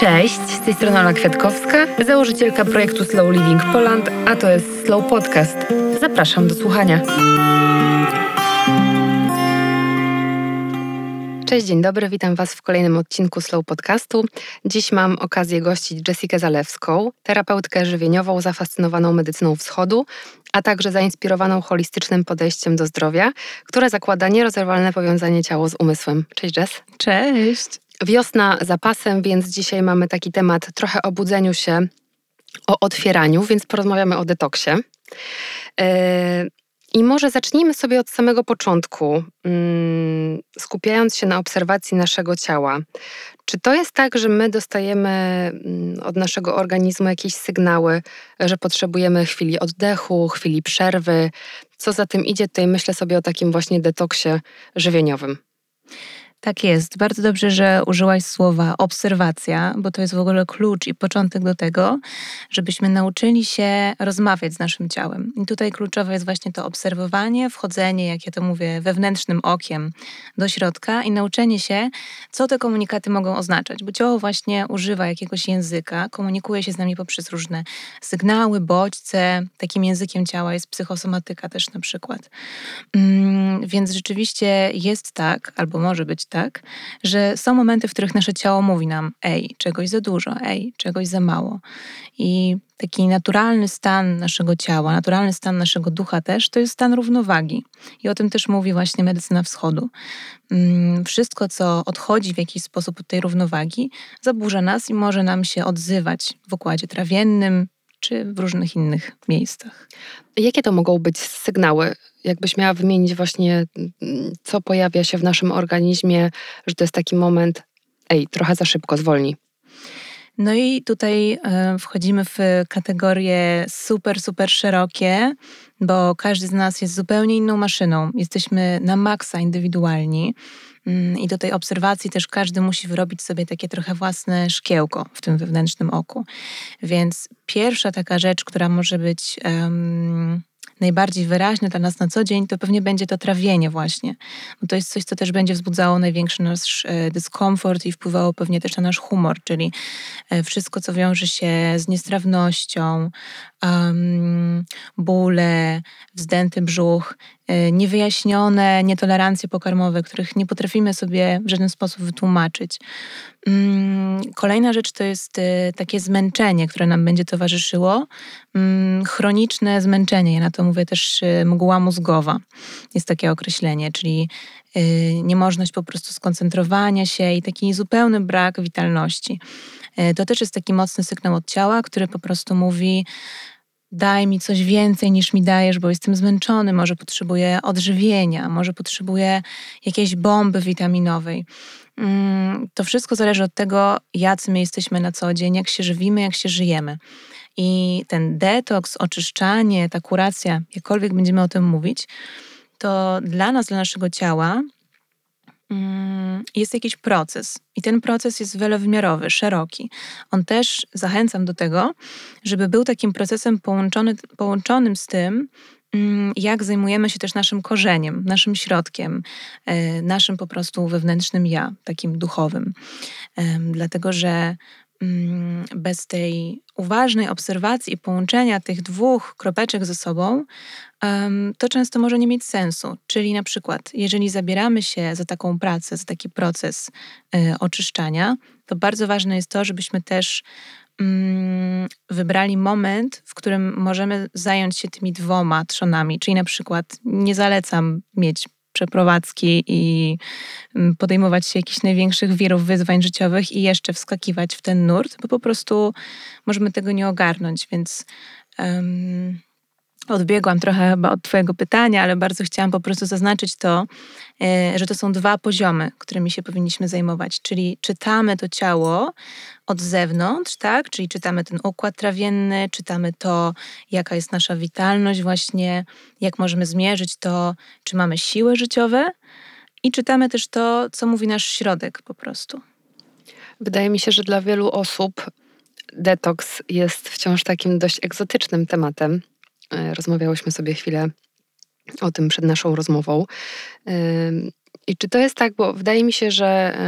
Cześć, z tej strony Ola Kwiatkowska, założycielka projektu Slow Living Poland, a to jest Slow Podcast. Zapraszam do słuchania. Cześć, dzień dobry, witam Was w kolejnym odcinku Slow Podcastu. Dziś mam okazję gościć Jessikę Zalewską, terapeutkę żywieniową zafascynowaną medycyną wschodu, a także zainspirowaną holistycznym podejściem do zdrowia, które zakłada nierozerwalne powiązanie ciała z umysłem. Cześć Jess. Cześć. Wiosna za pasem, więc dzisiaj mamy taki temat trochę o budzeniu się, o otwieraniu, więc porozmawiamy o detoksie. Yy, I może zacznijmy sobie od samego początku, mm, skupiając się na obserwacji naszego ciała. Czy to jest tak, że my dostajemy mm, od naszego organizmu jakieś sygnały, że potrzebujemy chwili oddechu, chwili przerwy? Co za tym idzie, tutaj myślę sobie o takim właśnie detoksie żywieniowym. Tak jest. Bardzo dobrze, że użyłaś słowa obserwacja, bo to jest w ogóle klucz i początek do tego, żebyśmy nauczyli się rozmawiać z naszym ciałem. I tutaj kluczowe jest właśnie to obserwowanie, wchodzenie, jak ja to mówię, wewnętrznym okiem do środka i nauczenie się, co te komunikaty mogą oznaczać, bo ciało właśnie używa jakiegoś języka, komunikuje się z nami poprzez różne sygnały, bodźce. Takim językiem ciała jest psychosomatyka też na przykład. Mm, więc rzeczywiście jest tak, albo może być tak, że są momenty, w których nasze ciało mówi nam: ej, czegoś za dużo, ej, czegoś za mało. I taki naturalny stan naszego ciała, naturalny stan naszego ducha też, to jest stan równowagi. I o tym też mówi właśnie medycyna wschodu. Mm, wszystko, co odchodzi w jakiś sposób od tej równowagi, zaburza nas i może nam się odzywać w układzie trawiennym, czy w różnych innych miejscach. Jakie to mogą być sygnały? Jakbyś miała wymienić właśnie, co pojawia się w naszym organizmie, że to jest taki moment, ej, trochę za szybko, zwolnij. No i tutaj e, wchodzimy w kategorie super, super szerokie, bo każdy z nas jest zupełnie inną maszyną. Jesteśmy na maksa indywidualni. Mm, I do tej obserwacji też każdy musi wyrobić sobie takie trochę własne szkiełko w tym wewnętrznym oku. Więc pierwsza taka rzecz, która może być um, najbardziej wyraźne dla nas na co dzień, to pewnie będzie to trawienie właśnie. Bo to jest coś, co też będzie wzbudzało największy nasz e, dyskomfort i wpływało pewnie też na nasz humor, czyli e, wszystko, co wiąże się z niestrawnością, um, bóle, wzdęty brzuch, e, niewyjaśnione nietolerancje pokarmowe, których nie potrafimy sobie w żaden sposób wytłumaczyć. Mm, kolejna rzecz to jest e, takie zmęczenie, które nam będzie towarzyszyło. Mm, chroniczne zmęczenie, ja na to mówię też e, mgła mózgowa, jest takie określenie, czyli niemożność po prostu skoncentrowania się i taki zupełny brak witalności. To też jest taki mocny sygnał od ciała, który po prostu mówi: daj mi coś więcej niż mi dajesz, bo jestem zmęczony, może potrzebuję odżywienia, może potrzebuję jakiejś bomby witaminowej. Mm, to wszystko zależy od tego, jacy my jesteśmy na co dzień, jak się żywimy, jak się żyjemy. I ten detoks, oczyszczanie, ta kuracja, jakkolwiek będziemy o tym mówić, to dla nas, dla naszego ciała jest jakiś proces i ten proces jest wielowymiarowy, szeroki. On też zachęcam do tego, żeby był takim procesem połączony, połączonym z tym, mm, jak zajmujemy się też naszym korzeniem, naszym środkiem, e, naszym po prostu wewnętrznym ja, takim duchowym. Dlatego, że mm, bez tej uważnej obserwacji i połączenia tych dwóch kropeczek ze sobą, to często może nie mieć sensu. Czyli na przykład, jeżeli zabieramy się za taką pracę, za taki proces y, oczyszczania, to bardzo ważne jest to, żebyśmy też mm, wybrali moment, w którym możemy zająć się tymi dwoma trzonami. Czyli na przykład nie zalecam mieć przeprowadzki i mm, podejmować się jakichś największych wirów wyzwań życiowych i jeszcze wskakiwać w ten nurt, bo po prostu możemy tego nie ogarnąć, więc um, odbiegłam trochę chyba od Twojego pytania, ale bardzo chciałam po prostu zaznaczyć to, e, że to są dwa poziomy, którymi się powinniśmy zajmować. Czyli czytamy to ciało od zewnątrz, tak? Czyli czytamy ten układ trawienny, czytamy to, jaka jest nasza witalność, właśnie, jak możemy zmierzyć to, czy mamy siły życiowe, i czytamy też to, co mówi nasz środek po prostu. Wydaje mi się, że dla wielu osób detoks jest wciąż takim dość egzotycznym tematem. E, rozmawiałyśmy sobie chwilę o tym przed naszą rozmową. I czy to jest tak, bo wydaje mi się, że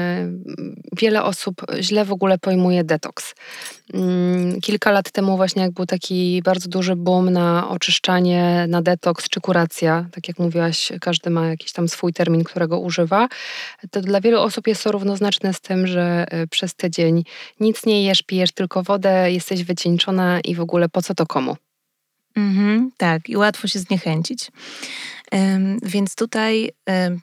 wiele osób źle w ogóle pojmuje detoks. Mm, kilka lat temu właśnie jak był taki bardzo duży boom na oczyszczanie, na detoks czy kuracja, tak jak mówiłaś, każdy ma jakiś tam swój termin, którego używa, to dla wielu osób jest to równoznaczne z tym, że e, przez tydzień nic nie jesz, pijesz tylko wodę, jesteś wycieńczona i w ogóle po co to komu? Mhm, tak, i łatwo się zniechęcić. Więc tutaj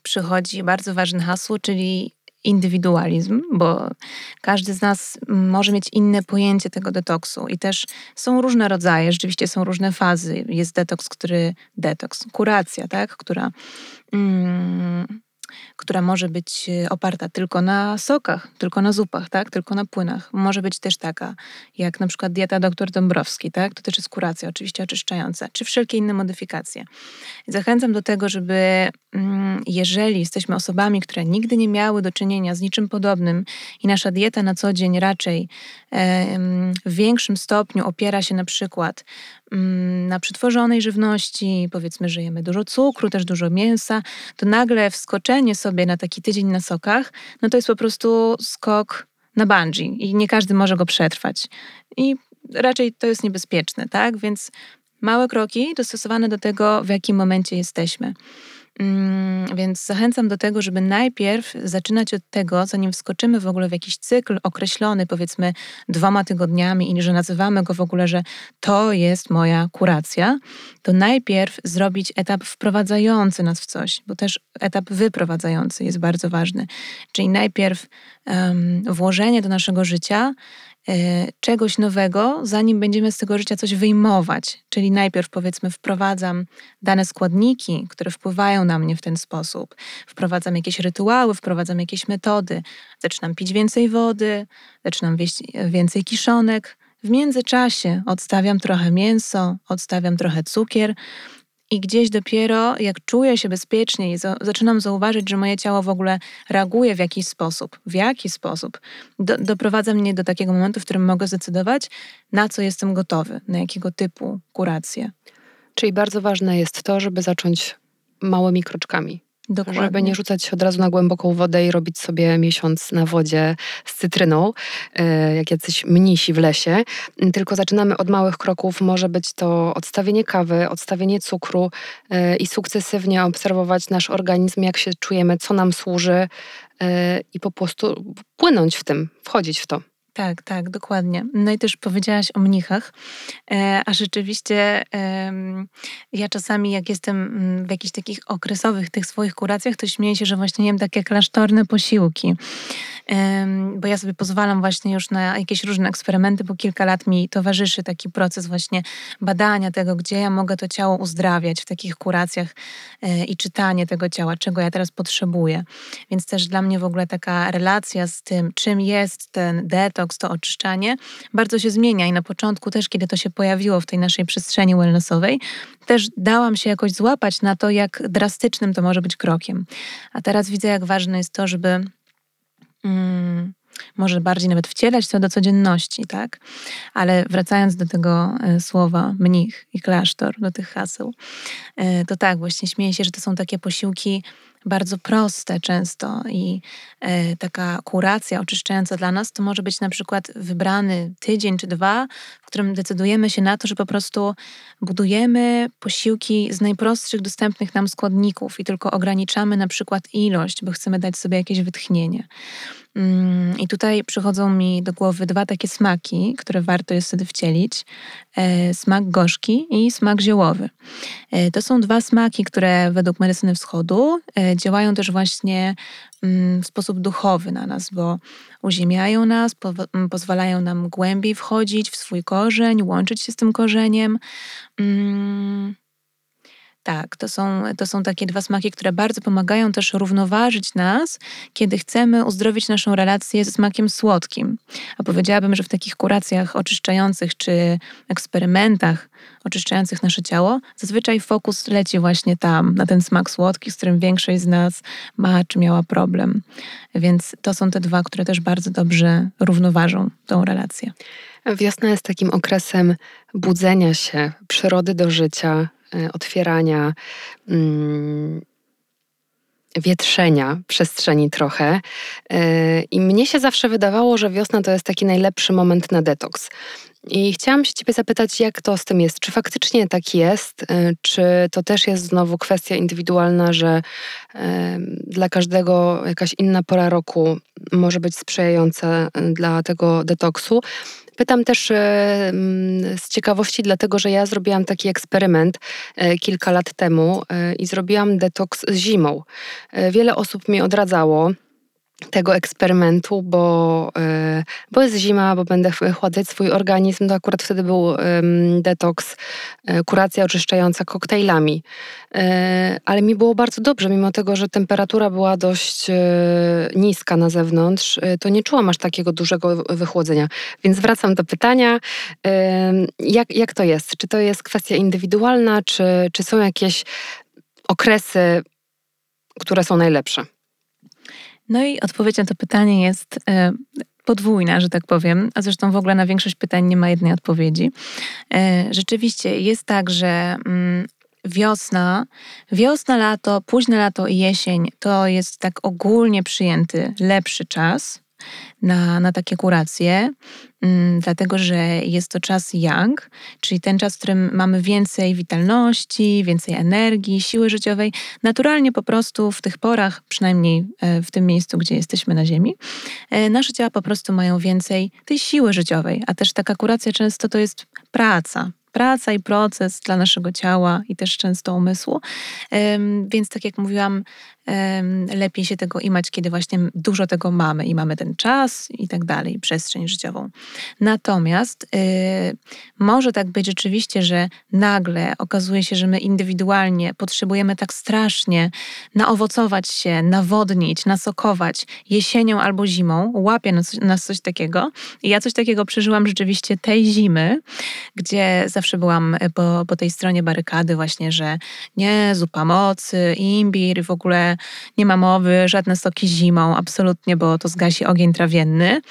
przychodzi bardzo ważne hasło, czyli indywidualizm, bo każdy z nas może mieć inne pojęcie tego detoksu i też są różne rodzaje, rzeczywiście są różne fazy. Jest detoks, który detoks, kuracja, tak, która mm, która może być e, oparta tylko na sokach, tylko na zupach, tak? tylko na płynach. Może być też taka, jak na przykład dieta dr Dąbrowski, tak? to też jest kuracja, oczywiście oczyszczająca, czy wszelkie inne modyfikacje. Zachęcam do tego, żeby mm, jeżeli jesteśmy osobami, które nigdy nie miały do czynienia z niczym podobnym i nasza dieta na co dzień raczej w większym stopniu opiera się na przykład mm, na przetworzonej żywności, powiedzmy, że jemy dużo cukru, też dużo mięsa, to nagle wskoczenie sobie na taki tydzień na sokach, no to jest po prostu skok na bungee i nie każdy może go przetrwać. I raczej to jest niebezpieczne, tak? Więc małe kroki dostosowane do tego, w jakim momencie jesteśmy. Mm, więc zachęcam do tego, żeby najpierw zaczynać od tego, zanim wskoczymy w ogóle w jakiś cykl określony, powiedzmy dwoma tygodniami, i że nazywamy go w ogóle, że to jest moja kuracja, to najpierw zrobić etap wprowadzający nas w coś, bo też etap wyprowadzający jest bardzo ważny. Czyli najpierw um, włożenie do naszego życia czegoś nowego, zanim będziemy z tego życia coś wyjmować. Czyli najpierw powiedzmy wprowadzam dane składniki, które wpływają na mnie w ten sposób. Wprowadzam jakieś rytuały, wprowadzam jakieś metody. Zaczynam pić więcej wody, zaczynam wieść więcej kiszonek. W międzyczasie odstawiam trochę mięso, odstawiam trochę cukier, i gdzieś dopiero, jak czuję się bezpiecznie i za zaczynam zauważyć, że moje ciało w ogóle reaguje w jakiś sposób, w jaki sposób, do doprowadza mnie do takiego momentu, w którym mogę zdecydować, na co jestem gotowy, na jakiego typu kurację. Czyli bardzo ważne jest to, żeby zacząć małymi kroczkami. Dokładnie. Żeby nie rzucać od razu na głęboką wodę i robić sobie miesiąc na wodzie z cytryną, e, jak jacyś mnisi w lesie. Tylko zaczynamy od małych kroków. Może być to odstawienie kawy, odstawienie cukru e, i sukcesywnie obserwować nasz organizm, jak się czujemy, co nam służy e, i po prostu płynąć w tym, wchodzić w to. Tak, tak, dokładnie. No i też powiedziałaś o mnichach, e, a rzeczywiście ja czasami jak jestem mm, w jakichś takich okresowych tych swoich kuracjach, to śmieję się, że właśnie jem takie klasztorne posiłki bo ja sobie pozwalam właśnie już na jakieś różne eksperymenty, bo kilka lat mi towarzyszy taki proces właśnie badania tego, gdzie ja mogę to ciało uzdrawiać w takich kuracjach e, i czytanie tego ciała, czego ja teraz potrzebuję. Więc też dla mnie w ogóle taka relacja z tym, czym jest ten detoks, to oczyszczanie, bardzo się zmienia i na początku też, kiedy to się pojawiło w tej naszej przestrzeni wellnessowej, też dałam się jakoś złapać na to, jak drastycznym to może być krokiem. A teraz widzę, jak ważne jest to, żeby mm, może bardziej nawet wcielać to do codzienności, tak? Ale wracając do tego e, słowa mnich i klasztor, do tych haseł, e, to tak, właśnie śmieję się, że to są takie posiłki bardzo proste często i e, taka kuracja oczyszczająca dla nas to może być na przykład wybrany tydzień czy dwa, w którym decydujemy się na to, że po prostu budujemy posiłki z najprostszych dostępnych nam składników i tylko ograniczamy na przykład ilość, bo chcemy dać sobie jakieś wytchnienie. Mm, I tutaj przychodzą mi do głowy dwa takie smaki, które warto jest wtedy wcielić. E, smak gorzki i smak ziołowy. E, to są dwa smaki, które według medycyny wschodu e, działają też właśnie mm, w sposób duchowy na nas, bo uziemiają nas, mm, pozwalają nam głębiej wchodzić w swój korzeń, łączyć się z tym korzeniem. Tak, to są, to są takie dwa smaki, które bardzo pomagają też równoważyć nas, kiedy chcemy uzdrowić naszą relację ze smakiem słodkim. A powiedziałabym, że w takich kuracjach oczyszczających czy eksperymentach oczyszczających nasze ciało, zazwyczaj fokus leci właśnie tam, na ten smak słodki, z którym większość z nas ma czy miała problem. Więc to są te dwa, które też bardzo dobrze równoważą tą relację. Wiosna jest takim okresem budzenia się, przyrody do życia, otwierania. Mm, wietrzenia przestrzeni trochę. I mnie się zawsze wydawało, że wiosna to jest taki najlepszy moment na detoks. I chciałam się Ciebie zapytać, jak to z tym jest? Czy faktycznie tak jest? Czy to też jest znowu kwestia indywidualna, że dla każdego jakaś inna pora roku może być sprzyjająca dla tego detoksu? Pytam też e, z ciekawości, dlatego że ja zrobiłam taki eksperyment e, kilka lat temu e, i zrobiłam detoks zimą. Wiele osób mi odradzało tego eksperymentu, bo, e, bo jest zima, bo będę chładzać swój organizm. To akurat wtedy był detoks, e, kuracja oczyszczająca koktajlami. E, ale mi było bardzo dobrze, mimo tego, że temperatura była dość niska na zewnątrz, to nie czułam aż takiego dużego wychłodzenia. Więc wracam do pytania, jak, jak to jest? Czy to jest kwestia indywidualna, czy, czy są jakieś okresy, które są najlepsze? No i odpowiedź na to pytanie jest e, podwójna, że tak powiem, a zresztą w ogóle na większość pytań nie ma jednej odpowiedzi. E, rzeczywiście jest tak, że mm, wiosna, wiosna, lato, późne lato i jesień to jest tak ogólnie przyjęty lepszy czas na, na takie kuracje, mm, dlatego że jest to czas yang, czyli ten czas, w którym mamy więcej witalności, więcej energii, siły życiowej. Naturalnie po prostu w tych porach, przynajmniej e, w tym miejscu, gdzie jesteśmy na Ziemi, e, nasze ciała po prostu mają więcej tej siły życiowej, a też taka kuracja często to jest praca, praca i proces dla naszego ciała i też często umysłu. Więc tak jak mówiłam, lepiej się tego imać, kiedy właśnie dużo tego mamy i mamy ten czas i tak dalej, przestrzeń życiową. Natomiast y, może tak być rzeczywiście, że nagle okazuje się, że my indywidualnie potrzebujemy tak strasznie naowocować się, nawodnić, nasokować jesienią albo zimą. Łapie nas, nas coś takiego. I ja coś takiego przeżyłam rzeczywiście tej zimy, gdzie zawsze byłam po, po tej stronie barykady właśnie, że nie, zupa mocy, imbir w ogóle nie ma mowy, żadne soki zimą, absolutnie, bo to zgasi ogień trawienny.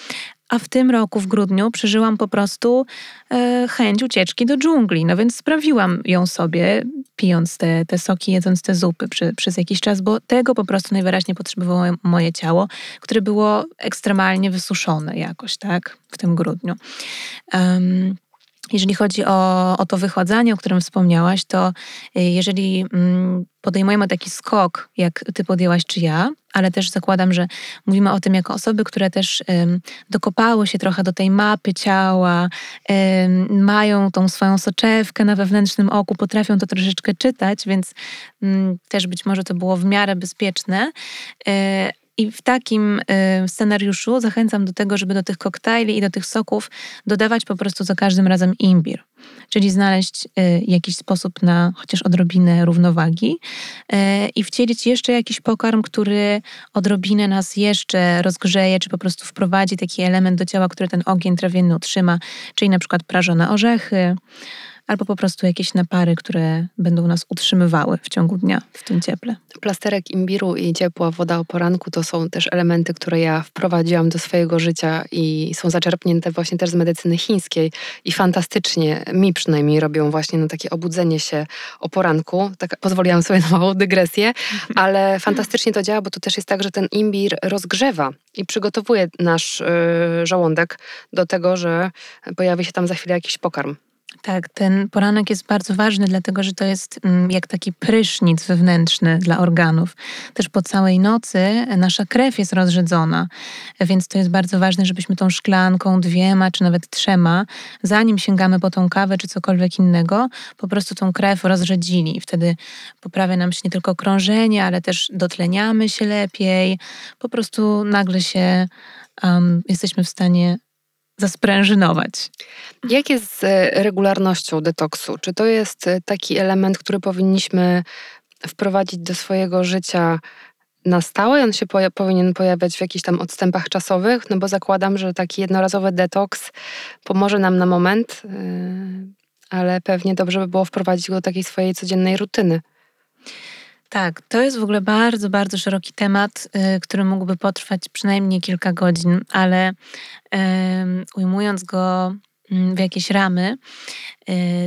A w tym roku, w grudniu, przeżyłam po prostu e, chęć ucieczki do dżungli. No więc sprawiłam ją sobie, pijąc te, te soki, jedząc te zupy przy, przez jakiś czas, bo tego po prostu najwyraźniej potrzebowało moje ciało, które było ekstremalnie wysuszone jakoś, tak, w tym grudniu. Um, jeżeli chodzi o, o to wychładzanie, o którym wspomniałaś, to y, jeżeli mm, podejmujemy taki skok, jak ty podjęłaś czy ja, ale też zakładam, że mówimy o tym jako osoby, które też dokopały się trochę do tej mapy ciała, mają tą swoją soczewkę na wewnętrznym oku, potrafią to troszeczkę czytać, więc um, też być może to było w miarę bezpieczne. E, i w takim y, scenariuszu zachęcam do tego, żeby do tych koktajli i do tych soków dodawać po prostu za każdym razem imbir. Czyli znaleźć y, jakiś sposób na chociaż odrobinę równowagi y, i wcielić jeszcze jakiś pokarm, który odrobinę nas jeszcze rozgrzeje, czy po prostu wprowadzi taki element do ciała, który ten ogień trawienny utrzyma, czyli na przykład prażone orzechy, albo po prostu jakieś napary, które będą nas utrzymywały w ciągu dnia w tym cieple. Plasterek imbiru i ciepła woda o poranku to są też elementy, które ja wprowadziłam do swojego życia i są zaczerpnięte właśnie też z medycyny chińskiej i fantastycznie mi przynajmniej robią właśnie na takie obudzenie się o poranku. Tak pozwoliłam sobie na małą dygresję, ale fantastycznie to działa, bo to też jest tak, że ten imbir rozgrzewa i przygotowuje nasz yy, żołądek do tego, że pojawi się tam za chwilę jakiś pokarm. Tak, ten poranek jest bardzo ważny, dlatego że to jest mm, jak taki prysznic wewnętrzny dla organów. Też po całej nocy nasza krew jest rozrzedzona, więc to jest bardzo ważne, żebyśmy tą szklanką, dwiema czy nawet trzema, zanim sięgamy po tą kawę czy cokolwiek innego, po prostu tą krew rozrzedzili. Wtedy poprawia nam się nie tylko krążenie, ale też dotleniamy się lepiej. Po prostu nagle się um, jesteśmy w stanie zasprężynować. Jak jest z e, regularnością detoksu? Czy to jest e, taki element, który powinniśmy wprowadzić do swojego życia na stałe? On się poja powinien pojawiać w jakichś tam odstępach czasowych? No bo zakładam, że taki jednorazowy detoks pomoże nam na moment, yy, ale pewnie dobrze by było wprowadzić go do takiej swojej codziennej rutyny. Tak, to jest w ogóle bardzo, bardzo szeroki temat, y, który mógłby potrwać przynajmniej kilka godzin, ale ujmując go mm, w jakieś ramy,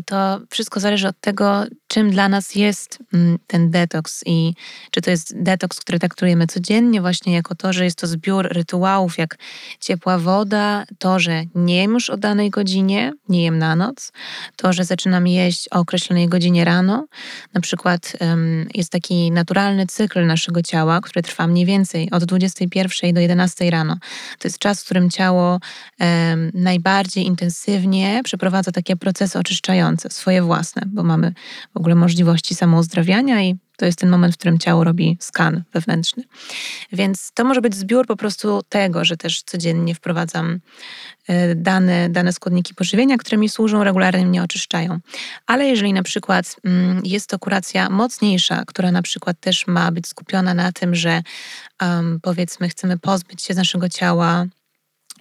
to wszystko zależy od tego, czym dla nas jest mm, ten detoks i czy to jest detoks, który traktujemy codziennie, właśnie jako to, że jest to zbiór rytuałów, jak ciepła woda, to, że nie jem już o danej godzinie, nie jem na noc, to, że zaczynam jeść o określonej godzinie rano. Na przykład jest taki naturalny cykl naszego ciała, który trwa mniej więcej od 21 do 11 rano. To jest czas, w którym ciało najbardziej intensywnie przeprowadza takie procesy oczyszczające, swoje własne, bo mamy w ogóle możliwości samouzdrawiania i to jest ten moment, w którym ciało robi skan wewnętrzny. Więc to może być zbiór po prostu tego, że też codziennie wprowadzam e, dane, dane składniki pożywienia, które mi służą, regularnie mnie oczyszczają. Ale jeżeli na przykład mm, jest to kuracja mocniejsza, która na przykład też ma być skupiona na tym, że um, powiedzmy chcemy pozbyć się z naszego ciała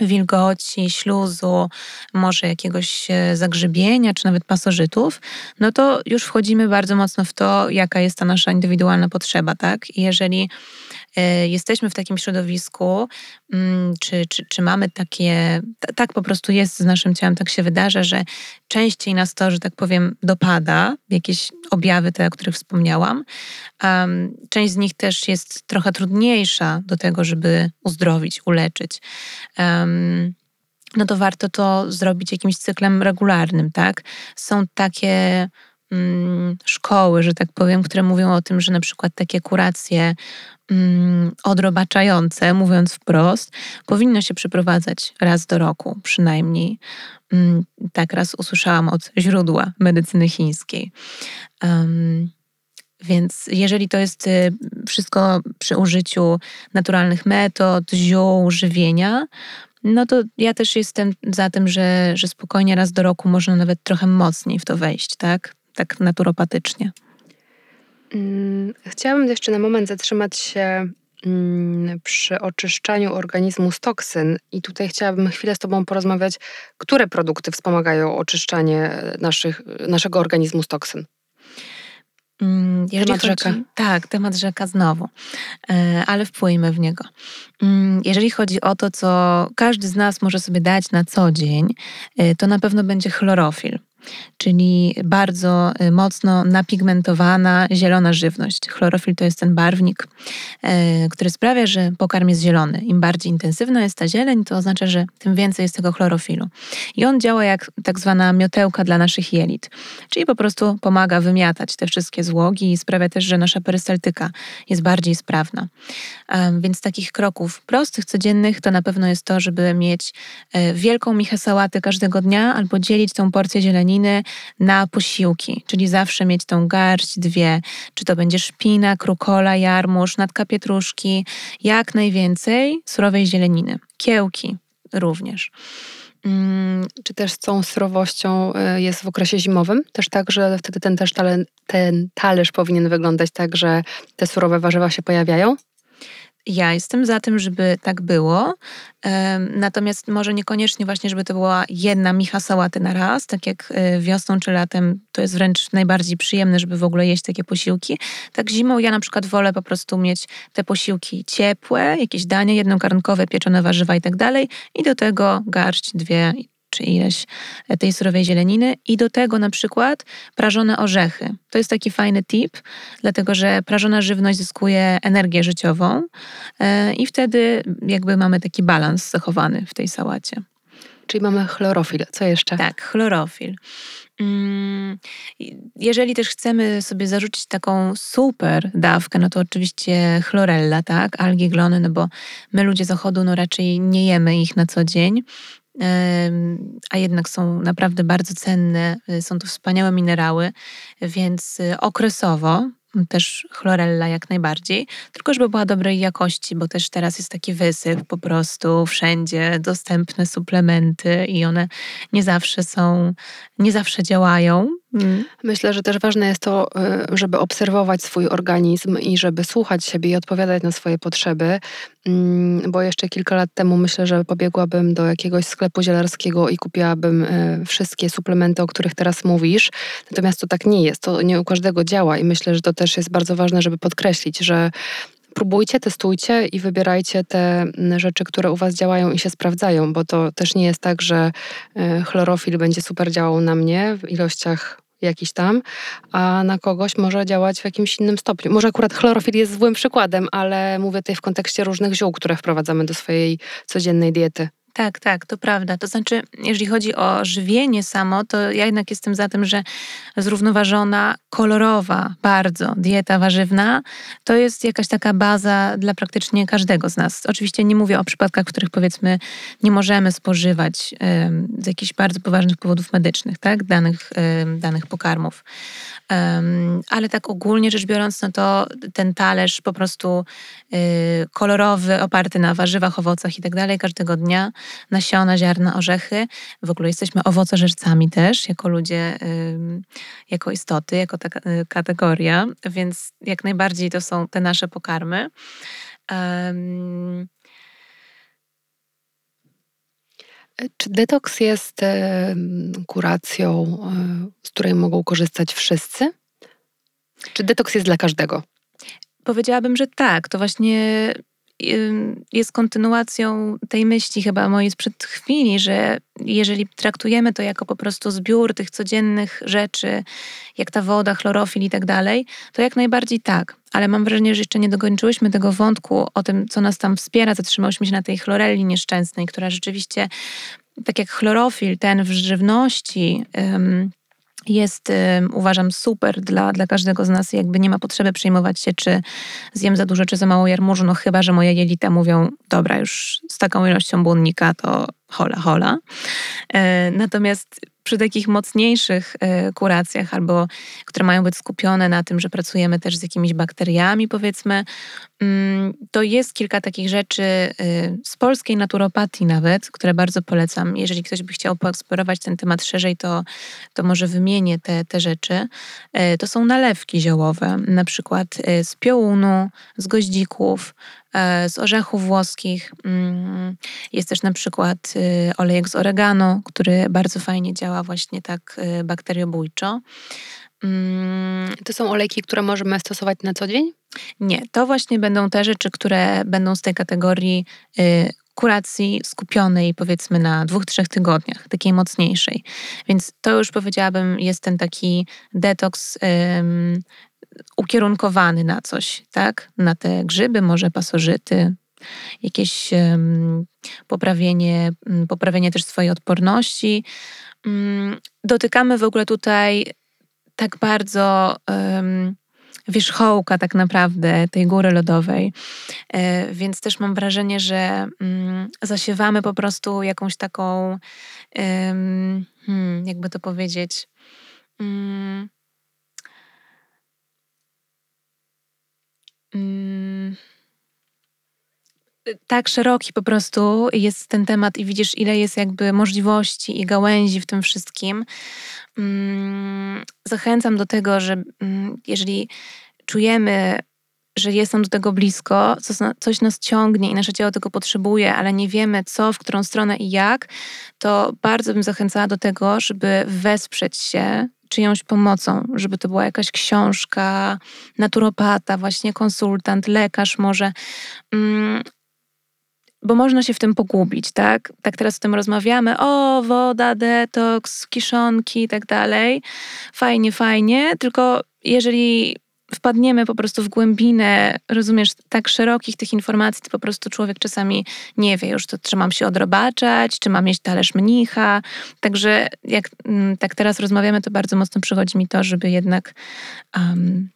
wilgoci, śluzu, może jakiegoś e, zagrzybienia, czy nawet pasożytów, no to już wchodzimy bardzo mocno w to, jaka jest ta nasza indywidualna potrzeba, tak? I jeżeli E, jesteśmy w takim środowisku, mm, czy, czy, czy mamy takie, tak po prostu jest z naszym ciałem, tak się wydarza, że częściej nas to, że tak powiem, dopada, jakieś objawy te, o których wspomniałam. Część z nich też jest trochę trudniejsza do tego, żeby uzdrowić, uleczyć no to warto to zrobić jakimś cyklem regularnym, tak? Są takie mm, szkoły, że tak powiem, które mówią o tym, że na przykład takie kuracje mm, odrobaczające, mówiąc wprost, powinno się przeprowadzać raz do roku przynajmniej. Mm, tak raz usłyszałam od źródła medycyny chińskiej. Um, więc jeżeli to jest y, wszystko przy użyciu naturalnych metod, ziół, żywienia, no to ja też jestem za tym, że, że spokojnie raz do roku można nawet trochę mocniej w to wejść, tak? Tak naturopatycznie. Mm, chciałabym jeszcze na moment zatrzymać się mm, przy oczyszczaniu organizmu z toksyn i tutaj chciałabym chwilę z Tobą porozmawiać, które produkty wspomagają oczyszczanie naszych, naszego organizmu z toksyn. Mm, jeżeli temat chodzi, rzeka. Tak, temat rzeka znowu, e, ale wpłyjmy w niego. Jeżeli chodzi o to, co każdy z nas może sobie dać na co dzień, e, to na pewno będzie chlorofil czyli bardzo y, mocno napigmentowana zielona żywność. Chlorofil to jest ten barwnik, y, który sprawia, że pokarm jest zielony. Im bardziej intensywna jest ta zieleń, to oznacza, że tym więcej jest tego chlorofilu. I on działa jak tak zwana miotełka dla naszych jelit, czyli po prostu pomaga wymiatać te wszystkie złogi i sprawia też, że nasza perystaltyka jest bardziej sprawna. Więc takich kroków prostych, codziennych to na pewno jest to, żeby mieć y, wielką michę sałaty każdego dnia albo dzielić tą porcję zieleni na posiłki, czyli zawsze mieć tą garść, dwie, czy to będzie szpinak, rukola, jarmuż, natka pietruszki, jak najwięcej surowej zieleniny. Kiełki również. Mm, czy też z tą surowością y, jest w okresie zimowym? Też tak, że wtedy ten, też ten talerz powinien wyglądać tak, że te surowe warzywa się pojawiają? Ja jestem za tym, żeby tak było, natomiast może niekoniecznie właśnie, żeby to była jedna micha sałaty na raz, tak jak e, wiosną czy latem to jest wręcz najbardziej przyjemne, żeby w ogóle jeść takie posiłki. Tak zimą ja na przykład wolę po prostu mieć te posiłki ciepłe, jakieś danie jednokarnkowe, pieczone warzywa i tak dalej i do tego garść, dwie czy ileś e, tej surowej zieleniny i do tego na przykład prażone orzechy. To jest taki fajny tip, dlatego że prażona żywność zyskuje energię życiową e, i wtedy jakby mamy taki balans zachowany w tej sałacie. Czyli mamy chlorofil. Co jeszcze? Tak, chlorofil. Mm, jeżeli też chcemy sobie zarzucić taką super dawkę, no to oczywiście chlorella, tak, algi, glony, no bo my ludzie zachodu no raczej nie jemy ich na co dzień, a jednak są naprawdę bardzo cenne. Y, są to wspaniałe minerały, więc y, okresowo też chlorella jak najbardziej, tylko żeby była dobrej jakości, bo też teraz jest taki wysyp po prostu wszędzie dostępne suplementy i one nie zawsze są, nie zawsze działają. Mm. Myślę, że też ważne jest to, y, żeby obserwować swój organizm i żeby słuchać siebie i odpowiadać na swoje potrzeby, mm, bo jeszcze kilka lat temu myślę, że pobiegłabym do jakiegoś sklepu zielarskiego i kupiłabym y, wszystkie suplementy, o których teraz mówisz. Natomiast to tak nie jest, to nie u każdego działa i myślę, że to też jest bardzo ważne, żeby podkreślić, że próbujcie, testujcie i wybierajcie te mm, rzeczy, które u Was działają i się sprawdzają, bo to też nie jest tak, że e, chlorofil będzie super działał na mnie w ilościach jakiś tam, a na kogoś może działać w jakimś innym stopniu. Może akurat chlorofil jest złym przykładem, ale mówię tutaj w kontekście różnych ziół, które wprowadzamy do swojej codziennej diety. Tak, tak, to prawda. To znaczy, jeżeli chodzi o żywienie samo, to ja jednak jestem za tym, że zrównoważona, kolorowa bardzo dieta warzywna to jest jakaś taka baza dla praktycznie każdego z nas. Oczywiście nie mówię o przypadkach, w których powiedzmy nie możemy spożywać z jakichś bardzo poważnych powodów medycznych, tak, danych, danych pokarmów. Ale tak ogólnie rzecz biorąc, no to ten talerz po prostu y, kolorowy, oparty na warzywach, owocach i tak dalej każdego dnia nasiona, ziarna, orzechy. W ogóle jesteśmy owocożercami też, jako ludzie, jako istoty, jako ta kategoria, więc jak najbardziej to są te nasze pokarmy. Czy detoks jest kuracją, e, z której mogą korzystać wszyscy? Czy detoks jest dla każdego? Powiedziałabym, że tak. To właśnie jest kontynuacją tej myśli chyba mojej sprzed chwili, że jeżeli traktujemy to jako po prostu zbiór tych codziennych rzeczy, jak ta woda, chlorofil i tak dalej, to jak najbardziej tak. Ale mam wrażenie, że jeszcze nie dokończyłyśmy tego wątku o tym, co nas tam wspiera. Zatrzymałyśmy się na tej chlorelli nieszczęsnej, która rzeczywiście, tak jak chlorofil, ten w żywności, jest, uważam, super dla, dla każdego z nas. Jakby nie ma potrzeby przejmować się, czy zjem za dużo, czy za mało jarmużu, no chyba, że moje jelita mówią, dobra, już z taką ilością błonnika to hola, hola. E, natomiast przy takich mocniejszych e, kuracjach, albo które mają być skupione na tym, że pracujemy też z jakimiś bakteriami, powiedzmy, mm, to jest kilka takich rzeczy e, z polskiej naturopatii nawet, które bardzo polecam. Jeżeli ktoś by chciał poeksplorować ten temat szerzej, to, to może wymienię te, te rzeczy. To są nalewki ziołowe, na przykład z piołunu, z goździków, E, z orzechów włoskich. Mm, jest też na przykład y, olejek z oregano, który bardzo fajnie działa właśnie tak y, bakteriobójczo. Mm, to są olejki, które możemy stosować na co dzień? Nie, to właśnie będą te rzeczy, które będą z tej kategorii y, kuracji skupionej powiedzmy na dwóch, trzech tygodniach, takiej mocniejszej. Więc to już powiedziałabym jest ten taki detoks ukierunkowany na coś, tak? Na te grzyby, może pasożyty, jakieś poprawienie, um, poprawienie też swojej odporności. Um, dotykamy w ogóle tutaj tak bardzo wierzchołka tak naprawdę tej góry lodowej, e, więc też mam wrażenie, że mm, zasiewamy po prostu jakąś taką, hmm, jakby to powiedzieć, mm, tak szeroki po prostu jest ten temat i widzisz, ile jest jakby możliwości i gałęzi w tym wszystkim. Mm, zachęcam do tego, że mm, jeżeli czujemy, że jest nam do tego blisko, coś nas ciągnie i nasze ciało tego potrzebuje, ale nie wiemy co, w którą stronę i jak, to bardzo bym zachęcała do tego, żeby wesprzeć się czyjąś pomocą, żeby to była jakaś książka, naturopata, właśnie konsultant, lekarz może. Mm, bo można się w tym pogubić, tak? Tak teraz o tym rozmawiamy. O, woda, detoks, kiszonki i tak dalej. Fajnie, fajnie. Tylko jeżeli wpadniemy po prostu w głębinę, rozumiesz, tak szerokich tych informacji, to po prostu człowiek czasami nie wie już, to, czy mam się odrobaczać, czy mam mieć talerz mnicha. Także jak mm, tak teraz rozmawiamy, to bardzo mocno przychodzi mi to, żeby jednak um,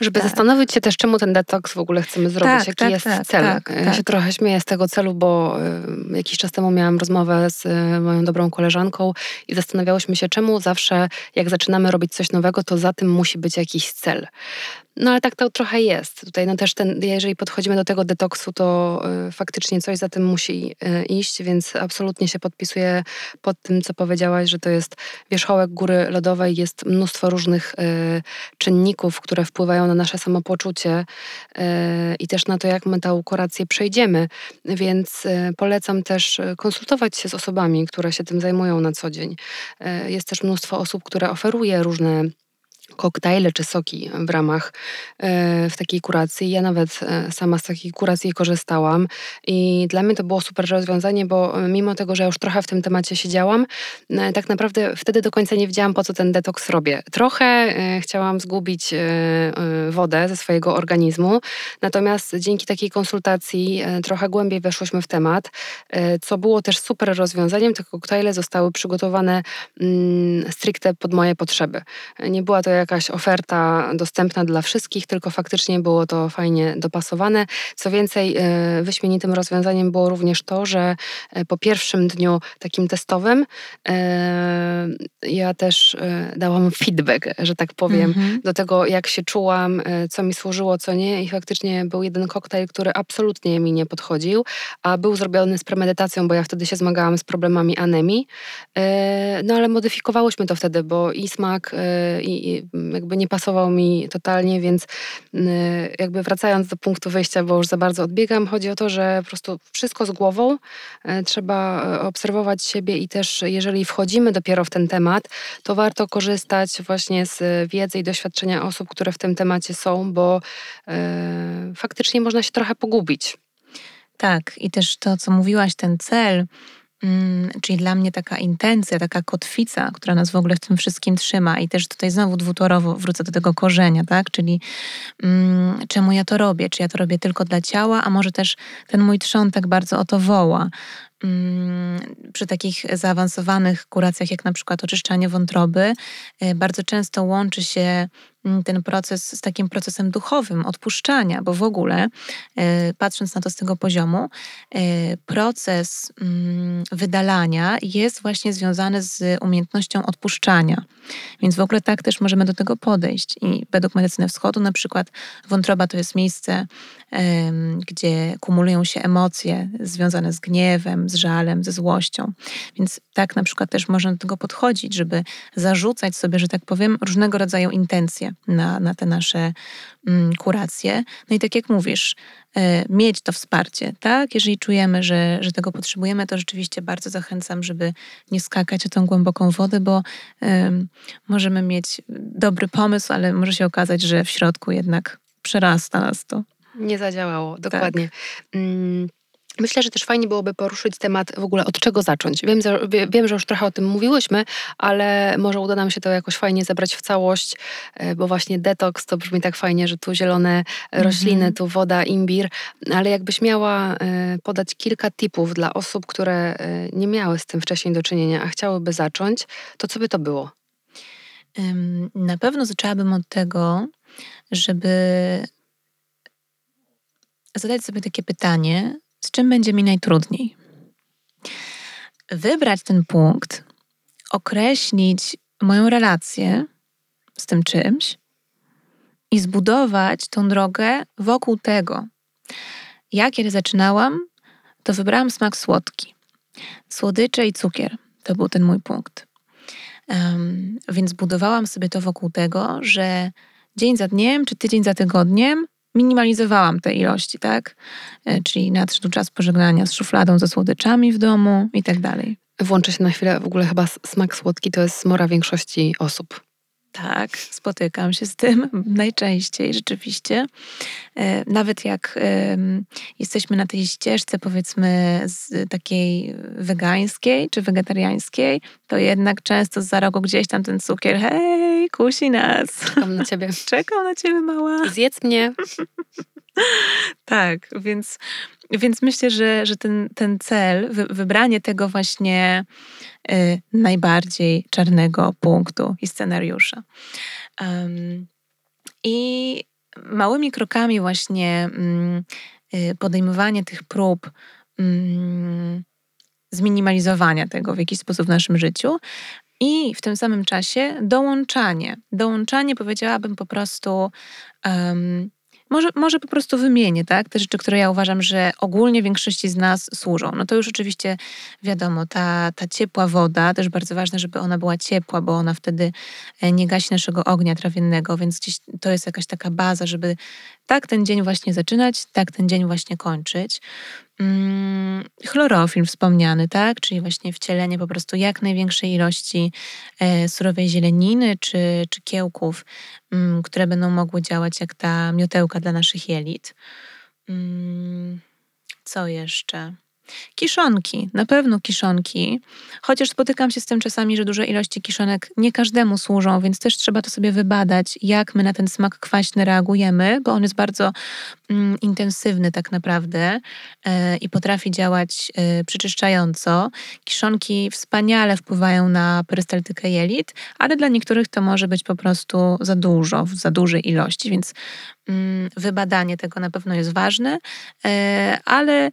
żeby tak. zastanowić się też, czemu ten detoks w ogóle chcemy zrobić, tak, jaki tak, jest tak, cel. Tak, ja się trochę śmieję z tego celu, bo y, jakiś czas temu miałam rozmowę z y, moją dobrą koleżanką i zastanawiałyśmy się, czemu zawsze jak zaczynamy robić coś nowego, to za tym musi być jakiś cel. No ale tak to trochę jest. Tutaj no też ten, jeżeli podchodzimy do tego detoksu, to y, faktycznie coś za tym musi y, iść, więc absolutnie się podpisuję pod tym, co powiedziałaś, że to jest wierzchołek góry lodowej, jest mnóstwo różnych y, czynników, które wpływają na nasze samopoczucie y, i też na to, jak my tę kurację przejdziemy. Więc y, polecam też konsultować się z osobami, które się tym zajmują na co dzień. Y, jest też mnóstwo osób, które oferuje różne koktajle czy soki w ramach e, w takiej kuracji. Ja nawet e, sama z takiej kuracji korzystałam i dla mnie to było super rozwiązanie, bo mimo tego, że już trochę w tym temacie siedziałam, e, tak naprawdę wtedy do końca nie wiedziałam, po co ten detoks robię. Trochę chciałam zgubić wodę ze swojego organizmu, natomiast dzięki takiej konsultacji trochę głębiej weszłyśmy w temat, co było też super rozwiązaniem. Te koktajle zostały przygotowane mm, stricte pod moje potrzeby. Nie była to jakaś oferta dostępna dla wszystkich, tylko faktycznie było to fajnie dopasowane. Co więcej, e, wyśmienitym rozwiązaniem było również to, że e, po pierwszym dniu takim testowym e, ja też dałam feedback, że tak powiem, mhm. do tego, jak się czułam, co mi służyło, co nie. I faktycznie był jeden koktajl, który absolutnie mi nie podchodził, a był zrobiony z premedytacją, bo ja wtedy się zmagałam z problemami anemii. No ale modyfikowałyśmy to wtedy, bo i smak, i, jakby nie pasował mi totalnie, więc y, jakby wracając do punktu wyjścia, bo już za bardzo odbiegam, chodzi o to, że po prostu wszystko z głową, y, trzeba y, obserwować siebie i też jeżeli wchodzimy dopiero w ten temat, to warto korzystać właśnie z wiedzy i doświadczenia osób, które w tym temacie są, bo faktycznie można się trochę pogubić. Tak, i też to, co mówiłaś, ten cel, Mm, czyli dla mnie taka intencja, taka kotwica, która nas w ogóle w tym wszystkim trzyma. I też tutaj znowu dwutorowo wrócę do tego korzenia, tak? Czyli mm, czemu ja to robię? Czy ja to robię tylko dla ciała, a może też ten mój trzon tak bardzo o to woła, Mm, przy takich zaawansowanych kuracjach, jak na przykład oczyszczanie wątroby, y, bardzo często łączy się ten proces z takim procesem duchowym, odpuszczania, bo w ogóle, y, patrząc na to z tego poziomu, y, proces mm, wydalania jest właśnie związany z umiejętnością odpuszczania. Więc w ogóle tak też możemy do tego podejść. I według medycyny wschodu, na przykład, wątroba to jest miejsce, gdzie kumulują się emocje związane z gniewem, z żalem, ze złością. Więc tak na przykład też można do tego podchodzić, żeby zarzucać sobie, że tak powiem, różnego rodzaju intencje na, na te nasze mm, kuracje. No i tak jak mówisz, e, mieć to wsparcie, tak? Jeżeli czujemy, że, że tego potrzebujemy, to rzeczywiście bardzo zachęcam, żeby nie skakać o tą głęboką wodę, bo możemy mieć dobry pomysł, ale może się okazać, że w środku jednak przerasta nas to. Nie zadziałało, dokładnie. Tak. Myślę, że też fajnie byłoby poruszyć temat w ogóle od czego zacząć. Wiem, że, wiem, że już trochę o tym mówiłyśmy, ale może uda nam się to jakoś fajnie zebrać w całość, e, bo właśnie detoks to brzmi tak fajnie, że tu zielone rośliny, mm -hmm. tu woda, imbir, ale jakbyś miała e, podać kilka tipów dla osób, które e, nie miały z tym wcześniej do czynienia, a chciałyby zacząć, to co by to było? Na pewno zaczęłabym od tego, żeby zadać sobie takie pytanie, z czym będzie mi najtrudniej. Wybrać ten punkt, określić moją relację z tym czymś i zbudować tą drogę wokół tego. Ja kiedy zaczynałam, to wybrałam smak słodki. Słodycze i cukier to był ten mój punkt. Um, więc budowałam sobie to wokół tego, że dzień za dniem czy tydzień za tygodniem minimalizowałam te ilości, tak? E, czyli nadszedł czas pożegnania z szufladą ze słodyczami w domu i tak dalej. Włączę się na chwilę, w ogóle chyba smak słodki to jest smora większości osób. Tak, spotykam się z tym najczęściej rzeczywiście. E, nawet jak jesteśmy na tej ścieżce, powiedzmy, z takiej wegańskiej czy wegetariańskiej, to jednak często za rogu gdzieś tam ten cukier, hej, kusi nas. Czekam na ciebie. Czekam na ciebie, mała. Zjedz mnie. tak, więc, więc myślę, że, że ten, ten cel, wy, wybranie tego właśnie y, najbardziej czarnego punktu i scenariusza. Um, I małymi krokami właśnie um, y, podejmowanie tych prób um, zminimalizowania tego w jakiś sposób w naszym życiu i w tym samym czasie dołączanie. Dołączanie powiedziałabym po prostu um, może, może po prostu wymienię, tak? Te rzeczy, które ja uważam, że ogólnie większości z nas służą. No to już oczywiście wiadomo, ta, ta ciepła woda, też bardzo ważne, żeby ona była ciepła, bo ona wtedy e, nie gasi naszego ognia trawiennego, więc gdzieś to jest jakaś taka baza, żeby tak ten dzień właśnie zaczynać, tak ten dzień właśnie kończyć. Mm, chlorofil wspomniany, tak? Czyli właśnie wcielenie po prostu jak największej ilości e, surowej zieleniny czy, czy kiełków, mm, które będą mogły działać jak ta miotełka dla naszych jelit. Mm, co jeszcze? Kiszonki, na pewno kiszonki, chociaż spotykam się z tym czasami, że duże ilości kiszonek nie każdemu służą, więc też trzeba to sobie wybadać, jak my na ten smak kwaśny reagujemy, bo on jest bardzo mm, intensywny tak naprawdę e, i potrafi działać e, przyczyszczająco. Kiszonki wspaniale wpływają na perystaltykę jelit, ale dla niektórych to może być po prostu za dużo, w za dużej ilości, więc mm, wybadanie tego na pewno jest ważne, e, ale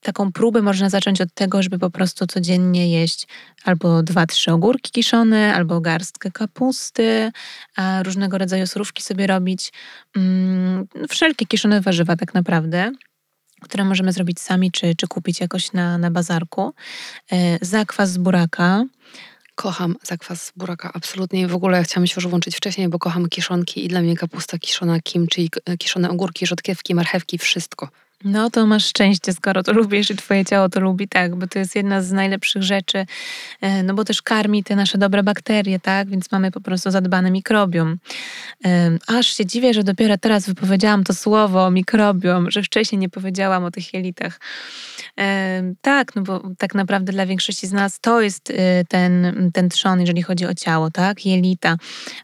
taką próbę można zacząć od tego, żeby po prostu codziennie jeść albo dwa, trzy ogórki kiszone, albo garstkę kapusty, a różnego rodzaju surówki sobie robić. Mm, wszelkie kiszone warzywa tak naprawdę które możemy zrobić sami, czy, czy kupić jakoś na, na bazarku. E, zakwas z buraka, Kocham zakwas buraka, absolutnie. W ogóle chciałam się już włączyć wcześniej, bo kocham kiszonki i dla mnie kapusta kiszona, kimchi, kiszone ogórki, rzodkiewki, marchewki, wszystko. No to masz szczęście, skoro to lubisz i twoje ciało to lubi, tak, bo to jest jedna z najlepszych rzeczy, e, no bo też karmi te nasze dobre bakterie, tak, więc mamy po prostu zadbany mikrobiom. Aż się dziwię, że dopiero teraz wypowiedziałam to słowo mikrobiom, że wcześniej nie powiedziałam o tych jelitach. Tak, no bo tak naprawdę dla większości z nas to jest y, ten, ten trzon, jeżeli chodzi o ciało, tak, jelita,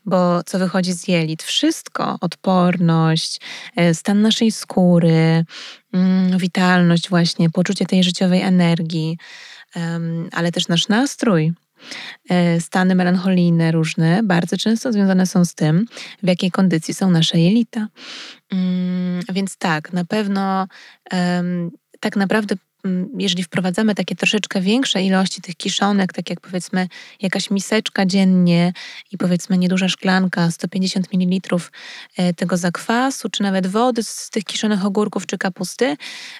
bo co wychodzi z jelit? Wszystko, odporność, e, stan naszej skóry, Mm, witalność, właśnie, poczucie tej życiowej energii, ale też nasz nastrój. E, stany melancholijne różne bardzo często związane są z tym, w jakiej kondycji są nasze jelita. Mm, więc tak, na pewno tak naprawdę jeżeli wprowadzamy takie troszeczkę większe ilości tych kiszonek, tak jak powiedzmy jakaś miseczka dziennie i powiedzmy nieduża szklanka, 150 ml e, tego zakwasu, czy nawet wody z tych kiszonych ogórków czy kapusty,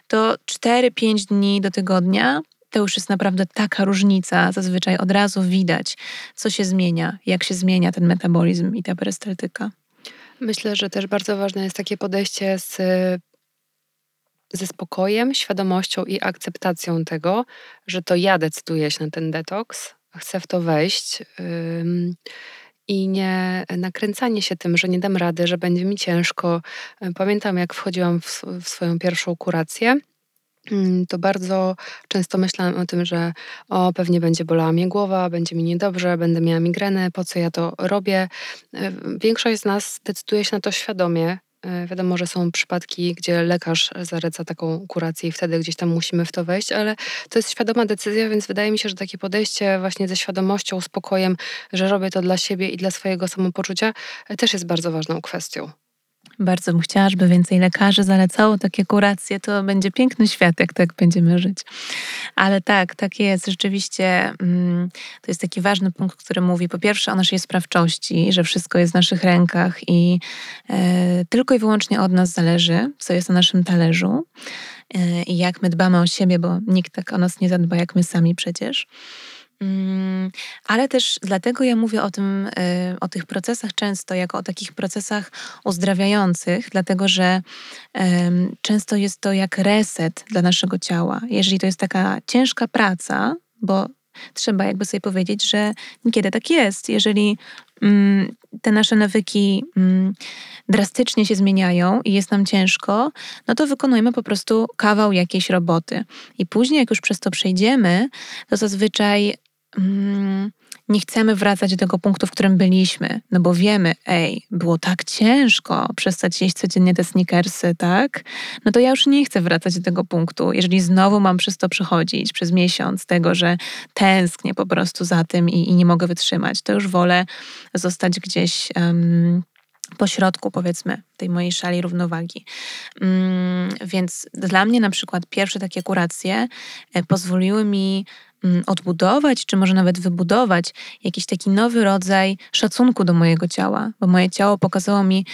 to 4-5 dni do tygodnia to już jest naprawdę taka różnica. Zazwyczaj od razu widać, co się zmienia, jak się zmienia ten metabolizm i ta perystaltyka. Myślę, że też bardzo ważne jest takie podejście z ze spokojem, świadomością i akceptacją tego, że to ja decyduję się na ten detoks, chcę w to wejść. I nie nakręcanie się tym, że nie dam rady, że będzie mi ciężko. Pamiętam, jak wchodziłam w, w swoją pierwszą kurację, to bardzo często myślałam o tym, że o, pewnie będzie bolała mnie głowa, będzie mi niedobrze, będę miała migrenę, po co ja to robię. Większość z nas decyduje się na to świadomie, E, wiadomo, że są przypadki, gdzie lekarz zaleca taką kurację i wtedy gdzieś tam musimy w to wejść, ale to jest świadoma decyzja, więc wydaje mi się, że takie podejście właśnie ze świadomością, spokojem, że robię to dla siebie i dla swojego samopoczucia, e, też jest bardzo ważną kwestią. Bardzo bym chciała, żeby więcej lekarzy zalecało takie kuracje. To będzie piękny świat, jak tak będziemy żyć. Ale tak, tak jest. Rzeczywiście mm, to jest taki ważny punkt, który mówi po pierwsze o naszej sprawczości, że wszystko jest w naszych rękach i e, tylko i wyłącznie od nas zależy, co jest na naszym talerzu e, i jak my dbamy o siebie, bo nikt tak o nas nie zadba, jak my sami przecież. Mm, ale też dlatego ja mówię o tym, y, o tych procesach często jako o takich procesach uzdrawiających, dlatego że często jest to jak reset dla naszego ciała. Jeżeli to jest taka ciężka praca, bo trzeba jakby sobie powiedzieć, że niekiedy tak jest. Jeżeli mm, te nasze nawyki mm, drastycznie się zmieniają i jest nam ciężko, no to wykonujemy po prostu kawał jakiejś roboty. I później, jak już przez to przejdziemy, to zazwyczaj mm, nie chcemy wracać do tego punktu, w którym byliśmy, no bo wiemy, ej, było tak ciężko przestać jeść codziennie te sneakersy, tak? No to ja już nie chcę wracać do tego punktu. Jeżeli znowu mam przez to przechodzić przez miesiąc, tego, że tęsknię po prostu za tym i, i nie mogę wytrzymać, to już wolę zostać gdzieś. Um, po środku, powiedzmy, tej mojej szali równowagi. Mm, więc dla mnie na przykład pierwsze takie kuracje e, pozwoliły mi odbudować, czy może nawet wybudować jakiś taki nowy rodzaj szacunku do mojego ciała, bo moje ciało pokazało mi,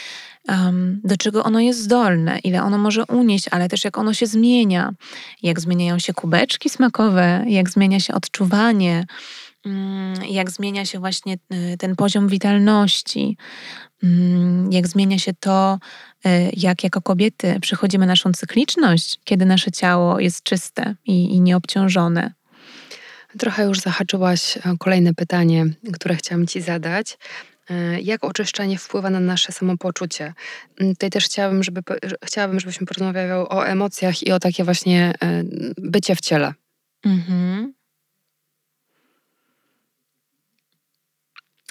um, do czego ono jest zdolne, ile ono może unieść, ale też jak ono się zmienia, jak zmieniają się kubeczki smakowe, jak zmienia się odczuwanie. mm, jak zmienia się właśnie y, ten poziom witalności, mm, jak zmienia się to, y, jak jako kobiety przychodzimy naszą cykliczność, kiedy nasze ciało jest czyste i, i nieobciążone. Trochę już zahaczyłaś kolejne pytanie, które chciałam Ci zadać. E, jak oczyszczanie wpływa na nasze samopoczucie? Mm, tutaj też chciałabym, żeby, chciałabym żebyśmy porozmawiały o emocjach i o takie właśnie e, bycie w ciele. Mhm.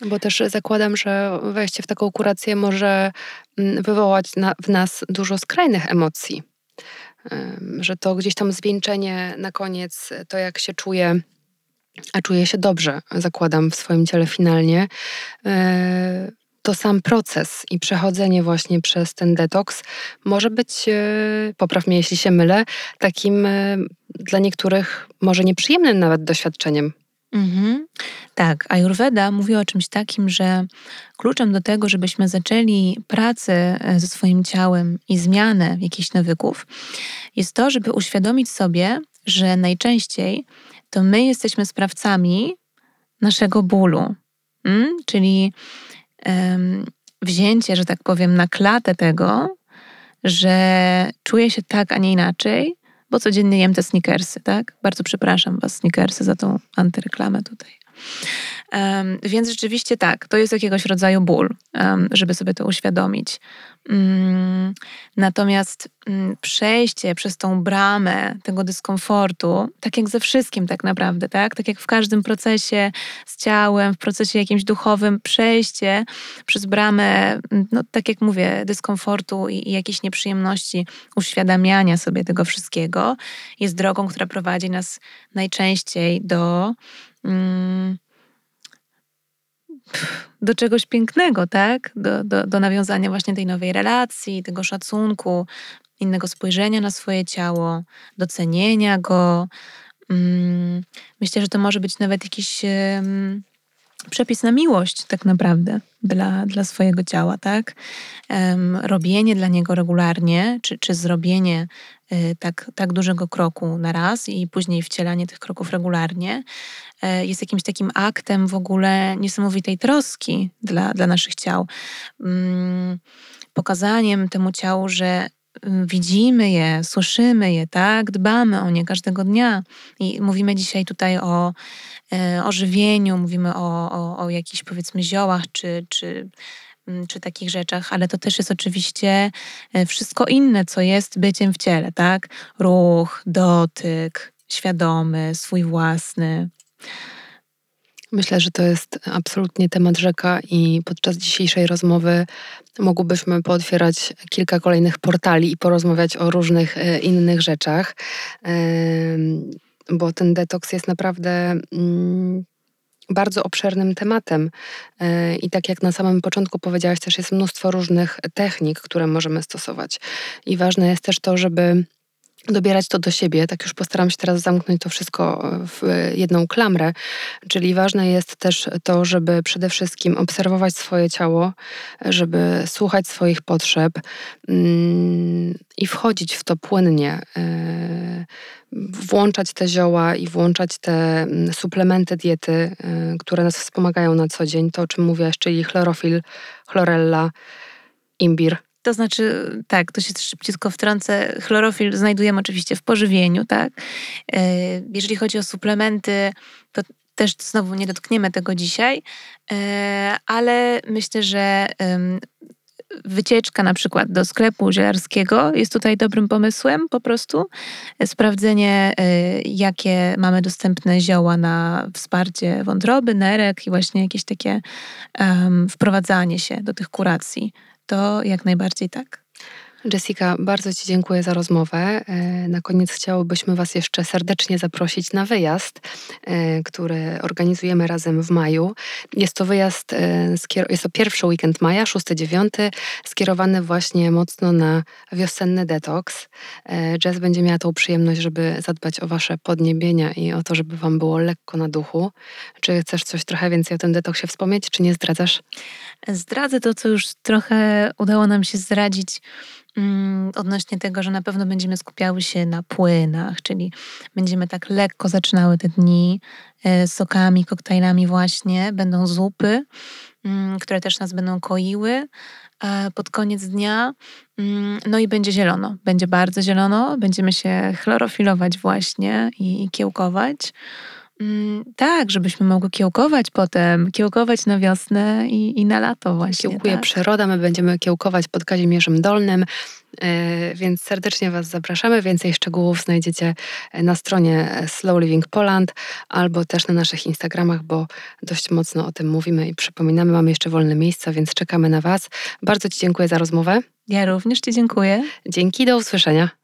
Bo też zakładam, że wejście w taką kurację może mm, wywołać na, w nas dużo skrajnych emocji. Że to gdzieś tam zwieńczenie na koniec, to jak się czuję a czuję się dobrze, zakładam w swoim ciele finalnie, e, to sam proces i przechodzenie właśnie przez ten detoks może być, e, popraw mnie jeśli się mylę, takim e, dla niektórych może nieprzyjemnym nawet doświadczeniem. Mhm. Tak, Ayurveda mówi o czymś takim, że kluczem do tego, żebyśmy zaczęli pracę ze swoim ciałem i zmianę jakichś nawyków, jest to, żeby uświadomić sobie, że najczęściej to my jesteśmy sprawcami naszego bólu. Mm? Czyli um, wzięcie, że tak powiem, na klatę tego, że czuję się tak, a nie inaczej, bo codziennie jem te sneakersy, tak? Bardzo przepraszam Was, sneakersy, za tą antyreklamę tutaj. Um, więc rzeczywiście tak, to jest jakiegoś rodzaju ból, um, żeby sobie to uświadomić. Um, natomiast mm, przejście przez tą bramę tego dyskomfortu, tak jak ze wszystkim tak naprawdę, tak? Tak jak w każdym procesie z ciałem, w procesie jakimś duchowym, przejście przez bramę, mm, no tak jak mówię, dyskomfortu i, i jakiejś nieprzyjemności, uświadamiania sobie tego wszystkiego, jest drogą, która prowadzi nas najczęściej do do czegoś pięknego, tak? Do, do, do nawiązania właśnie tej nowej relacji, tego szacunku, innego spojrzenia na swoje ciało, docenienia go. Mm, myślę, że to może być nawet jakiś przepis na miłość, tak naprawdę, dla, dla swojego ciała, tak? robienie dla niego regularnie, czy, czy zrobienie tak, tak dużego kroku na raz i później wcielanie tych kroków regularnie, E, jest jakimś takim aktem w ogóle niesamowitej troski dla, dla naszych ciał. Mm, pokazaniem temu ciału, że mm, widzimy je, słyszymy je, tak? Dbamy o nie każdego dnia. I mówimy dzisiaj tutaj o, e, o żywieniu, mówimy o, o, o jakichś powiedzmy ziołach czy, czy, czy takich rzeczach, ale to też jest oczywiście e, wszystko inne, co jest byciem w ciele, tak? Ruch, dotyk, świadomy, swój własny. Myślę, że to jest absolutnie temat rzeka i podczas dzisiejszej rozmowy mogłybyśmy pootwierać kilka kolejnych portali i porozmawiać o różnych e, innych rzeczach, bo ten detoks jest naprawdę mm, bardzo obszernym tematem. E, I tak jak na samym początku powiedziałaś, też jest mnóstwo różnych technik, które możemy stosować. I ważne jest też to, żeby dobierać to do siebie. Tak już postaram się teraz zamknąć to wszystko w jedną klamrę. Czyli ważne jest też to, żeby przede wszystkim obserwować swoje ciało, żeby słuchać swoich potrzeb mm, i wchodzić w to płynnie. E, włączać te zioła i włączać te mm, suplementy diety, e, które nas wspomagają na co dzień. To, o czym mówiłaś, czyli chlorofil, chlorella, imbir to znaczy, tak, to się szybciutko wtrącę. Chlorofil znajdujemy oczywiście w pożywieniu, tak. E, jeżeli chodzi o suplementy, to też znowu nie dotkniemy tego dzisiaj, e, ale myślę, że wycieczka na przykład do sklepu zielarskiego jest tutaj dobrym pomysłem po prostu. Sprawdzenie, e, jakie mamy dostępne zioła na wsparcie wątroby, nerek i właśnie jakieś takie um, wprowadzanie się do tych kuracji to jak najbardziej tak. Jessica, bardzo Ci dziękuję za rozmowę. E, na koniec chciałobyśmy Was jeszcze serdecznie zaprosić na wyjazd, e, który organizujemy razem w maju. Jest to wyjazd, e, jest to pierwszy weekend maja, 6-9, skierowany właśnie mocno na wiosenny detoks. Jess będzie miała tą przyjemność, żeby zadbać o Wasze podniebienia i o to, żeby Wam było lekko na duchu. Czy chcesz coś trochę więcej o tym detoksie wspomnieć, czy nie zdradzasz? Zdradzę to, co już trochę udało nam się zdradzić odnośnie tego, że na pewno będziemy skupiały się na płynach, czyli będziemy tak lekko zaczynały te dni e, sokami, koktajlami właśnie. Będą zupy, mm, które też nas będą koiły pod koniec dnia. Mm, no i będzie zielono. Będzie bardzo zielono. Będziemy się chlorofilować właśnie i kiełkować. Mm, tak, żebyśmy mogły kiełkować potem, kiełkować na wiosnę i, i na lato właśnie. Kiełkuje tak. przyroda, my będziemy kiełkować pod Kazimierzem Dolnym, e, więc serdecznie Was zapraszamy. Więcej szczegółów znajdziecie na stronie Slow Living Poland albo też na naszych Instagramach, bo dość mocno o tym mówimy i przypominamy. Mamy jeszcze wolne miejsca, więc czekamy na Was. Bardzo Ci dziękuję za rozmowę. Ja również Ci dziękuję. Dzięki, do usłyszenia.